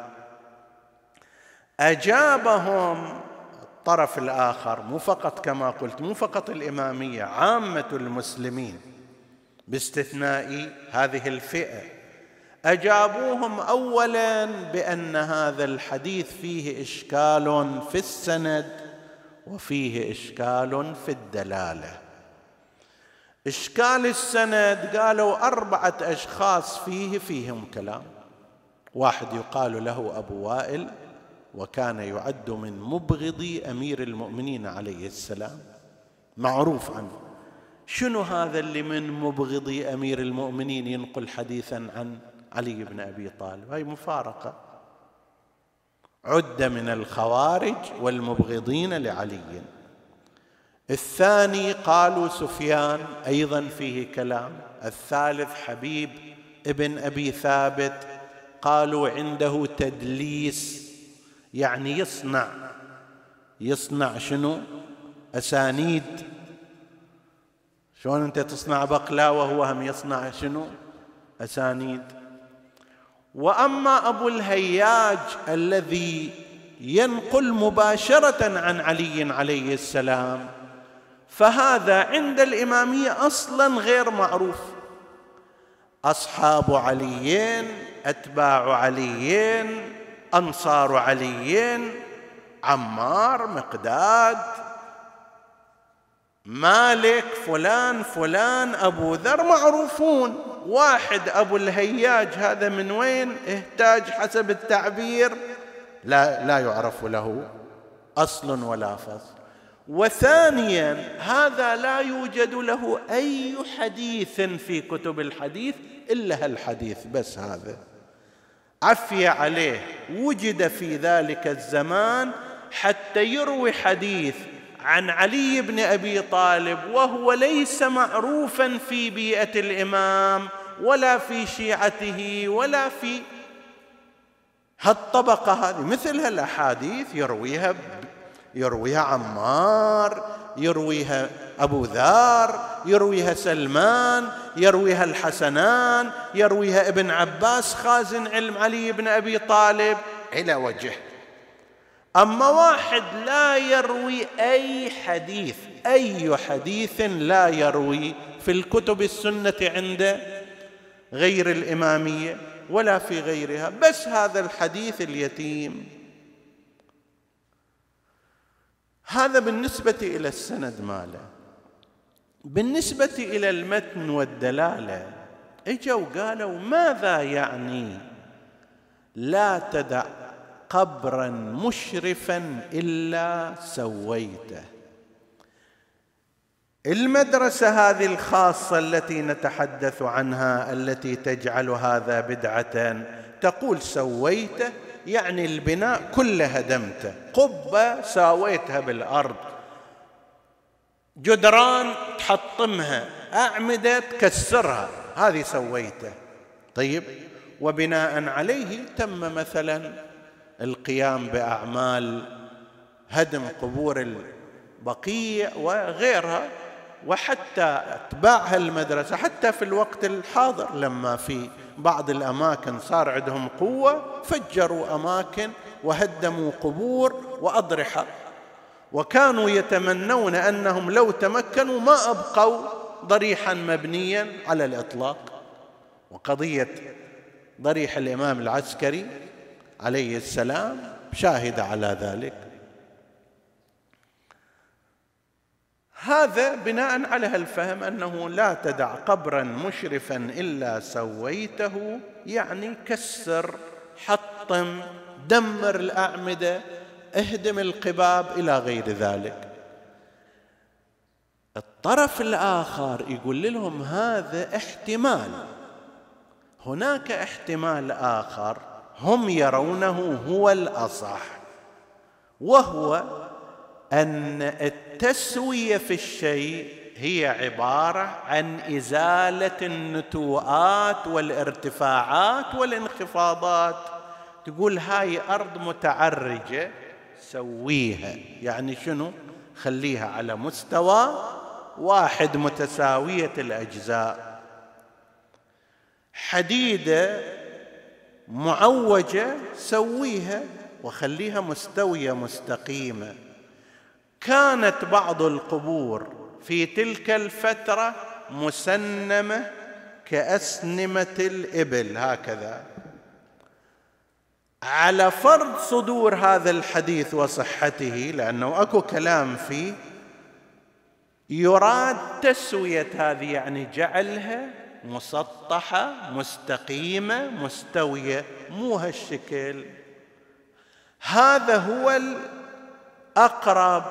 أجابهم الطرف الآخر مو فقط كما قلت مو فقط الإمامية عامة المسلمين. باستثناء هذه الفئة أجابوهم اولا بأن هذا الحديث فيه إشكال في السند وفيه إشكال في الدلالة. إشكال السند قالوا أربعة أشخاص فيه فيهم كلام. واحد يقال له أبو وائل وكان يعد من مبغضي أمير المؤمنين عليه السلام. معروف عنه شنو هذا اللي من مبغضي أمير المؤمنين ينقل حديثا عن علي بن أبي طالب؟ هاي مفارقة. عد من الخوارج والمبغضين لعلي. الثاني قالوا سفيان أيضا فيه كلام. الثالث حبيب ابن أبي ثابت قالوا عنده تدليس يعني يصنع. يصنع شنو؟ أسانيد. شلون أنت تصنع بقلاوه وهو هم يصنع شنو؟ أسانيد. وأما أبو الهياج الذي ينقل مباشرة عن علي عليه السلام فهذا عند الإمامية أصلا غير معروف. أصحاب عليين أتباع عليين أنصار عليين عمار مقداد مالك فلان فلان أبو ذر معروفون. واحد أبو الهياج هذا من وين؟ احتاج حسب التعبير. لا لا يعرف له أصل ولا فصل. وثانيا هذا لا يوجد له أي حديث في كتب الحديث إلا الحديث بس هذا. عفي عليه وجد في ذلك الزمان حتى يروي حديث عن علي بن أبي طالب وهو ليس معروفا في بيئة الإمام ولا في شيعته ولا في هالطبقة هذه. مثل هالأحاديث يرويها يرويها عمار يرويها أبو ذر يرويها سلمان يرويها الحسنان يرويها ابن عباس خازن علم علي بن أبي طالب. إلى وجه. أما واحد لا يروي أي حديث أي حديث لا يروي في الكتب السنة عند غير الإمامية ولا في غيرها بس هذا الحديث اليتيم. هذا بالنسبة إلى السند ماله. بالنسبة إلى المتن والدلالة إجوا قالوا ماذا يعني لا تدع قبرا مشرفا إلا سويته المدرسة هذه الخاصة التي نتحدث عنها التي تجعل هذا بدعة تقول سويته يعني البناء كله هدمته قبة ساويتها بالأرض. جدران تحطمها أعمدة تكسرها. هذه سويته. طيب وبناء عليه تم مثلا القيام بأعمال هدم قبور البقيع وغيرها وحتى اتباع المدرسة حتى في الوقت الحاضر. لما في بعض الأماكن صار عندهم قوة فجروا أماكن وهدموا قبور وأضرحة. وكانوا يتمنون أنهم لو تمكنوا ما أبقوا ضريحا مبنيا على الإطلاق. وقضية ضريح الإمام العسكري عليه السلام شاهد على ذلك. هذا بناء على الفهم أنه لا تدع قبرا مشرفا إلا سويته يعني كسر حطم دمر الأعمدة اهدم القباب إلى غير ذلك. الطرف الآخر يقول لهم هذا احتمال. هناك احتمال آخر هم يرونه هو الأصح وهو أن التسوية في الشيء هي عبارة عن إزالة النتوءات والارتفاعات والانخفاضات. تقول هاي أرض متعرجة سويها. يعني شنو؟ خليها على مستوى واحد متساوية الأجزاء. حديدة معوجة سويها وخليها مستوية مستقيمة. كانت بعض القبور في تلك الفترة مسنمة كأسنمة الإبل هكذا. على فرض صدور هذا الحديث وصحته لأنه أكو كلام فيه يراد تسوية هذه يعني جعلها مسطحة مستقيمة مستوية مو هالشكل. هذا هو الأقرب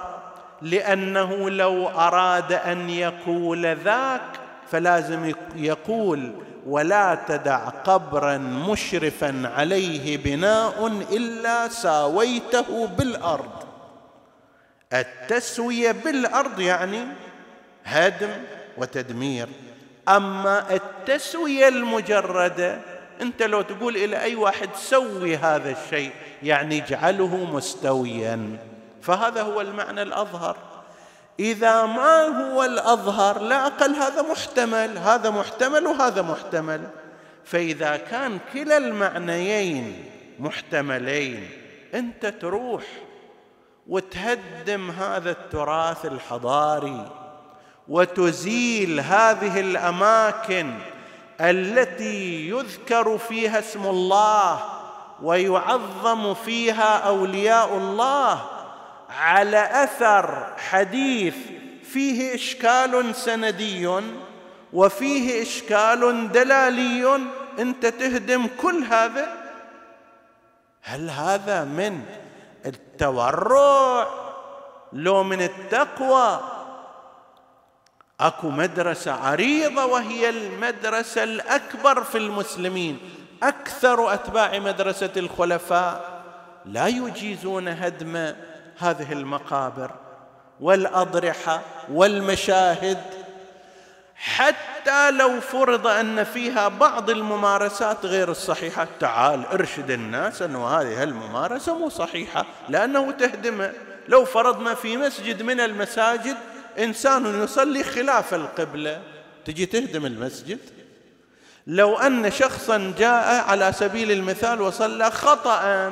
لأنه لو أراد أن يقول ذاك فلازم يقول ولا تدع قبرا مشرفا عليه بناء إلا ساويته بالأرض. التسوية بالأرض يعني هدم وتدمير. أما التسوية المجردة أنت لو تقول إلى أي واحد سوي هذا الشيء يعني اجعله مستويا. فهذا هو المعنى الأظهر. إذا ما هو الأظهر لا أقل هذا محتمل هذا محتمل وهذا محتمل. فإذا كان كلا المعنيين محتملين أنت تروح وتهدم هذا التراث الحضاري وتزيل هذه الأماكن التي يذكر فيها اسم الله ويعظم فيها أولياء الله. على أثر حديث فيه إشكال سندي وفيه إشكال دلالي أنت تهدم كل هذا؟ هل هذا من التورع؟ لو من التقوى؟ أكو مدرسة عريضة وهي المدرسة الأكبر في المسلمين أكثر أتباع مدرسة الخلفاء. لا يجيزون هدم هذه المقابر والأضرحة والمشاهد. حتى لو فرض أن فيها بعض الممارسات غير الصحيحة تعال ارشد الناس انه هذه الممارسة مو صحيحة لأنه تهدمه لو فرضنا في مسجد من المساجد إنسان يصلي خلاف القبلة. تجي تهدم المسجد؟ لو أن شخصا جاء على سبيل المثال وصلى خطأ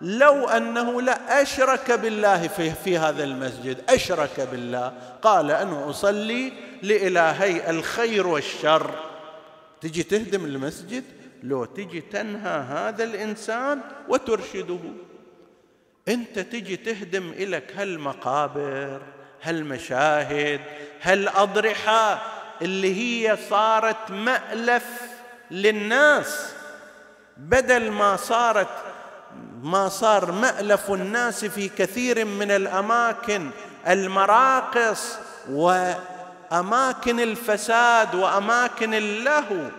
لو أنه لا أشرك بالله في, في هذا المسجد. أشرك بالله. قال أنا أصلي لإلهي الخير والشر. تجي تهدم المسجد؟ لو تجي تنهى هذا الإنسان وترشده. أنت تجي تهدم إلك هالمقابر هالمشاهد هالأضرحة اللي هي صارت مألف للناس. بدل ما صارت ما صار مألف الناس في كثير من الأماكن. المراقص وأماكن الفساد وأماكن اللهو.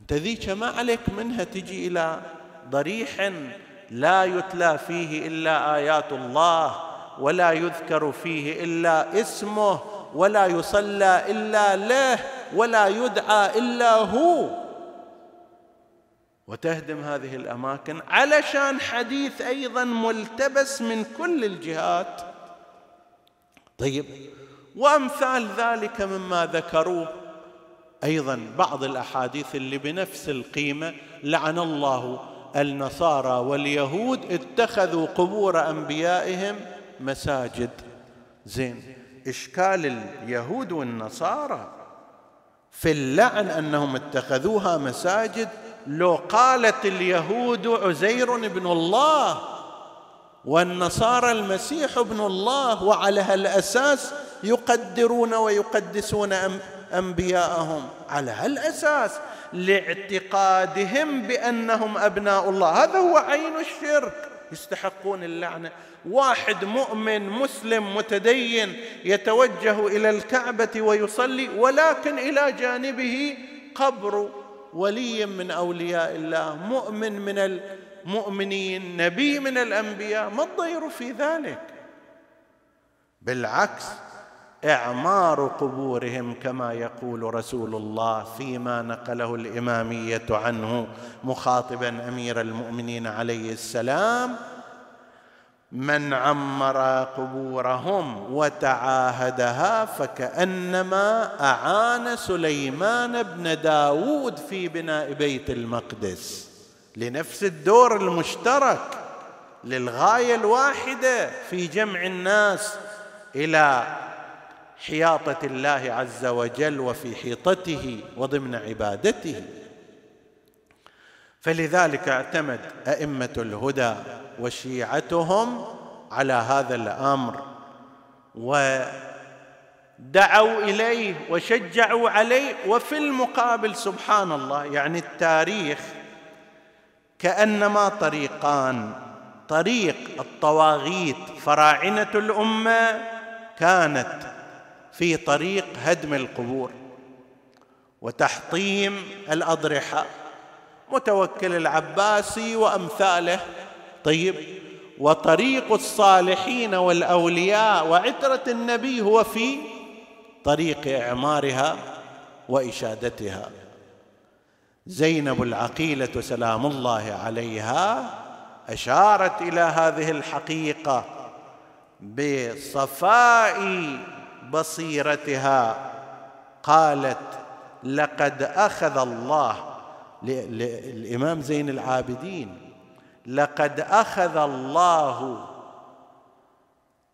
أنت ذيك ما عليك منها تجي إلى ضريح لا يتلى فيه إلا آيات الله ولا يذكر فيه إلا اسمه ولا يصلى إلا له ولا يدعى إلا هو. وتهدم هذه الأماكن علشان حديث أيضا ملتبس من كل الجهات. طيب. وأمثال ذلك مما ذكروه أيضا بعض الأحاديث اللي بنفس القيمة. لعن الله النصارى واليهود اتخذوا قبور أنبيائهم مساجد. زين. إشكال اليهود والنصارى في اللعن أنهم اتخذوها مساجد لو قالت اليهود عزير ابن الله والنصارى المسيح ابن الله وعلى هالأساس يقدرون ويقدسون أنبياءهم. على هالأساس لاعتقادهم بأنهم أبناء الله. هذا هو عين الشرك. يستحقون اللعنة. واحد مؤمن مسلم متدين يتوجه إلى الكعبة ويصلي ولكن إلى جانبه قبر ولي من أولياء الله مؤمن من المؤمنين نبي من الأنبياء ما الضير في ذلك؟ بالعكس إعمار قبورهم كما يقول رسول الله فيما نقله الإمامية عنه مخاطبا أمير المؤمنين عليه السلام من عمر قبورهم وتعاهدها فكأنما أعان سليمان بن داود في بناء بيت المقدس لنفس الدور المشترك للغاية الواحدة في جمع الناس إلى حياطة الله عز وجل وفي حيطته وضمن عبادته. فلذلك اعتمد أئمة الهدى وشيعتهم على هذا الأمر ودعوا إليه وشجعوا عليه وفي المقابل سبحان الله يعني التاريخ كأنما طريقان. طريق الطواغيت فراعنة الأمة كانت في طريق هدم القبور وتحطيم الأضرحة. متوكل العباسي وأمثاله طيب وطريق الصالحين والأولياء وعترة النبي هو في طريق إعمارها وإشادتها. زينب العقيلة سلام الله عليها أشارت إلى هذه الحقيقة بصفاء بصيرتها قالت لقد أخذ الله للامام زين العابدين لقد أخذ الله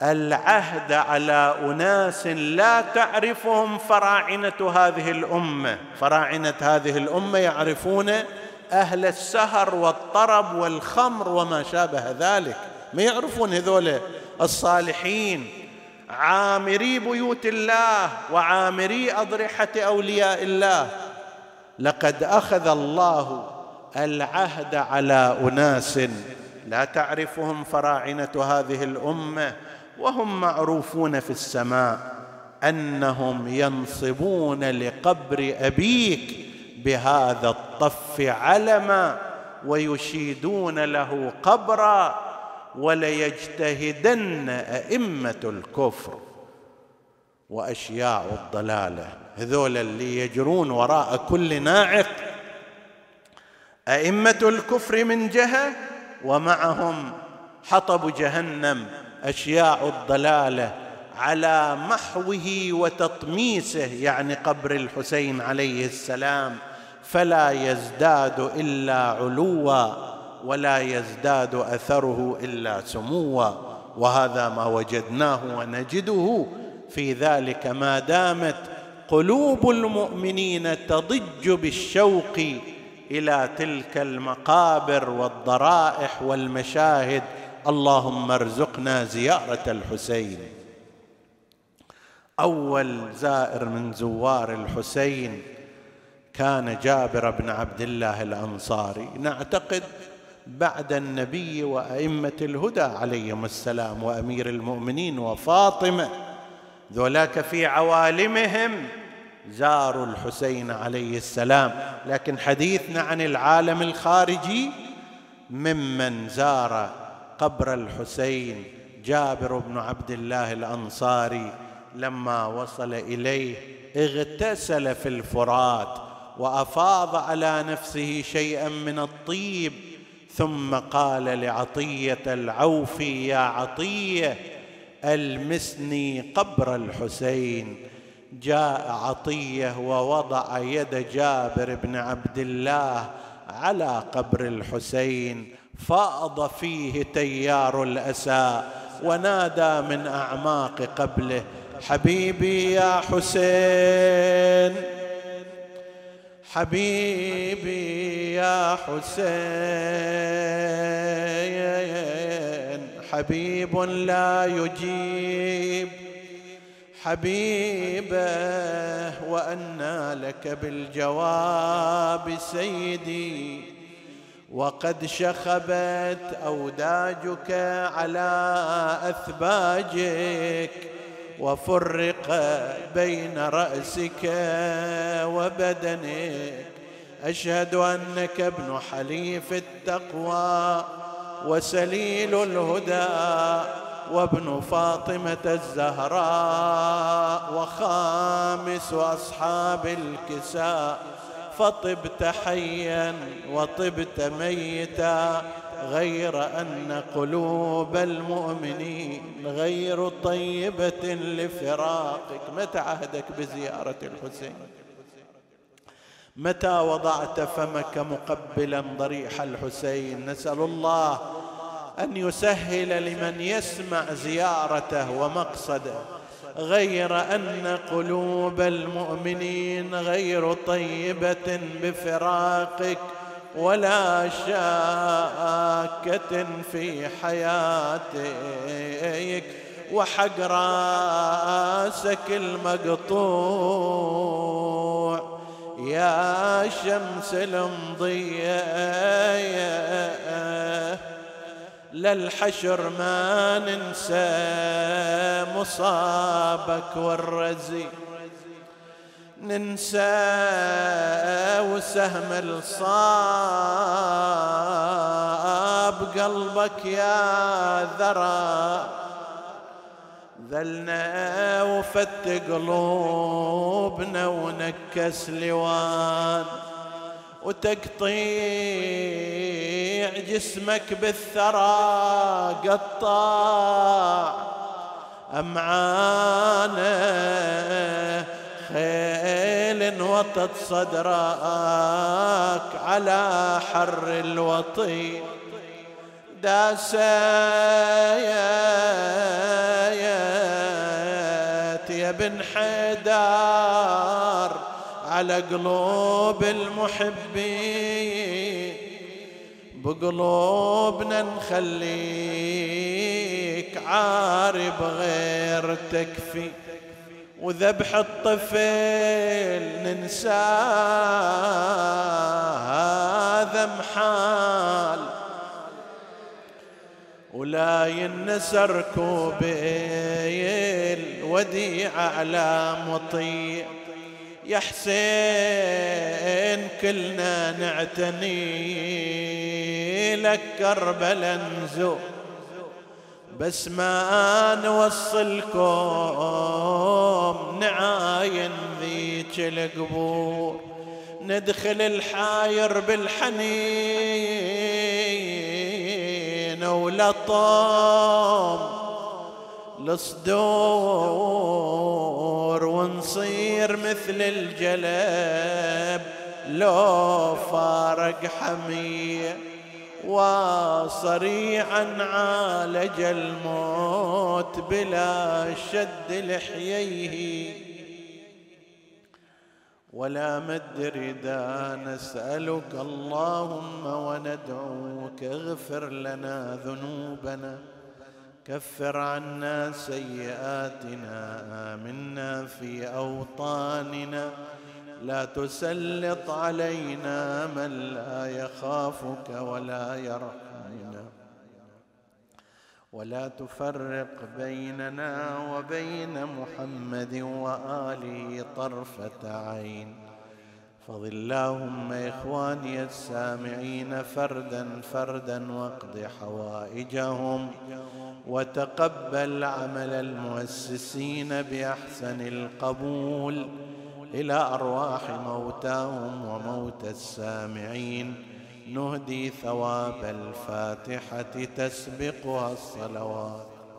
العهد على أناس لا تعرفهم فراعنة هذه الأمة. فراعنة هذه الأمة يعرفون أهل السهر والطرب والخمر وما شابه ذلك. ما يعرفون هذول الصالحين؟ عامري بيوت الله وعامري أضرحة أولياء الله. لقد أخذ الله العهد على أناس لا تعرفهم فراعنة هذه الأمة وهم معروفون في السماء أنهم ينصبون لقبر أبيك بهذا الطف علما ويشيدون له قبرا وليجتهدن أئمة الكفر واشياع الضلالة. هذول اللي يجرون وراء كل ناعق أئمة الكفر من جهة ومعهم حطب جهنم أشياع الضلالة على محوه وتطميسه يعني قبر الحسين عليه السلام. فلا يزداد إلا علوا ولا يزداد أثره إلا سموا. وهذا ما وجدناه ونجده في ذلك ما دامت قلوب المؤمنين تضج بالشوق إلى تلك المقابر والضرائح والمشاهد. اللهم ارزقنا زيارة الحسين. أول زائر من زوار الحسين كان جابر بن عبد الله الأنصاري. نعتقد بعد النبي وأئمة الهدى عليهم السلام وأمير المؤمنين وفاطمة ذولاك في عوالمهم زاروا الحسين عليه السلام. لكن حديثنا عن العالم الخارجي ممن زار قبر الحسين جابر بن عبد الله الأنصاري لما وصل إليه اغتسل في الفرات وأفاض على نفسه شيئا من الطيب ثم قال لعطية العوفي يا عطية ألمسني قبر الحسين جاء عطية ووضع يد جابر بن عبد الله على قبر الحسين فاض فيه تيار الاسى ونادى من أعماق قبله حبيبي يا حسين حبيبي يا حسين حبيب لا يجيب حبيبة وأنى لك بالجواب سيدي. وقد شخبت أوداجك على أثباجك وفرق بين رأسك وبدنك. أشهد أنك ابن حليف التقوى وسليل الهدى. وابن فاطمة الزهراء وخامس أصحاب الكساء. فطبت حيا وطبت ميتا غير أن قلوب المؤمنين غير طيبة لفراقك. متى عهدك بزيارة الحسين؟ متى وضعت فمك مقبلا ضريح الحسين؟ نسأل الله أن يسهل لمن يسمع زيارته ومقصده غير أن قلوب المؤمنين غير طيبة بفراقك ولا شاكة في حياتك وحق رأسك المقطوع. يا شمس المضية للحشر ما ننسى مصابك والرزي. ننسى وسهم الصاب قلبك يا ذرى ذلنا وفت قلوبنا ونكس لوان. وتقطيع جسمك بالثرى قطاع. أمعانه خيل وطت صدرك على حر الوطي داسيت يا بن حيدار على قلوب المحبين بقلوبنا نخليك عاري بغير تكفي. وذبح الطفل ننسى هذا محال. ولا ينسى ركوبي الوديعة على مطيع. يا حسين كلنا نعتني لك كربلا بس ما نوصلكم نعاين ذيك القبور. ندخل الحاير بالحنين ولطام الصدور ونصير مثل الجلب لو فارق حمية وصريعا عالج الموت بلا شد لحييه. ولا مد ردا نسألك اللهم وندعوك اغفر لنا ذنوبنا. كفر عنا سيئاتنا آمنا في أوطاننا. لا تسلط علينا من لا يخافك ولا يرحمنا. ولا تفرق بيننا وبين محمد واله طرفة عين. فض اللهم إخواني السامعين فردا فردا واقض حوائجهم. وتقبل عمل المؤسسين بأحسن القبول إلى أرواح موتاهم وموتى السامعين. نهدي ثواب الفاتحة تسبقها الصلوات.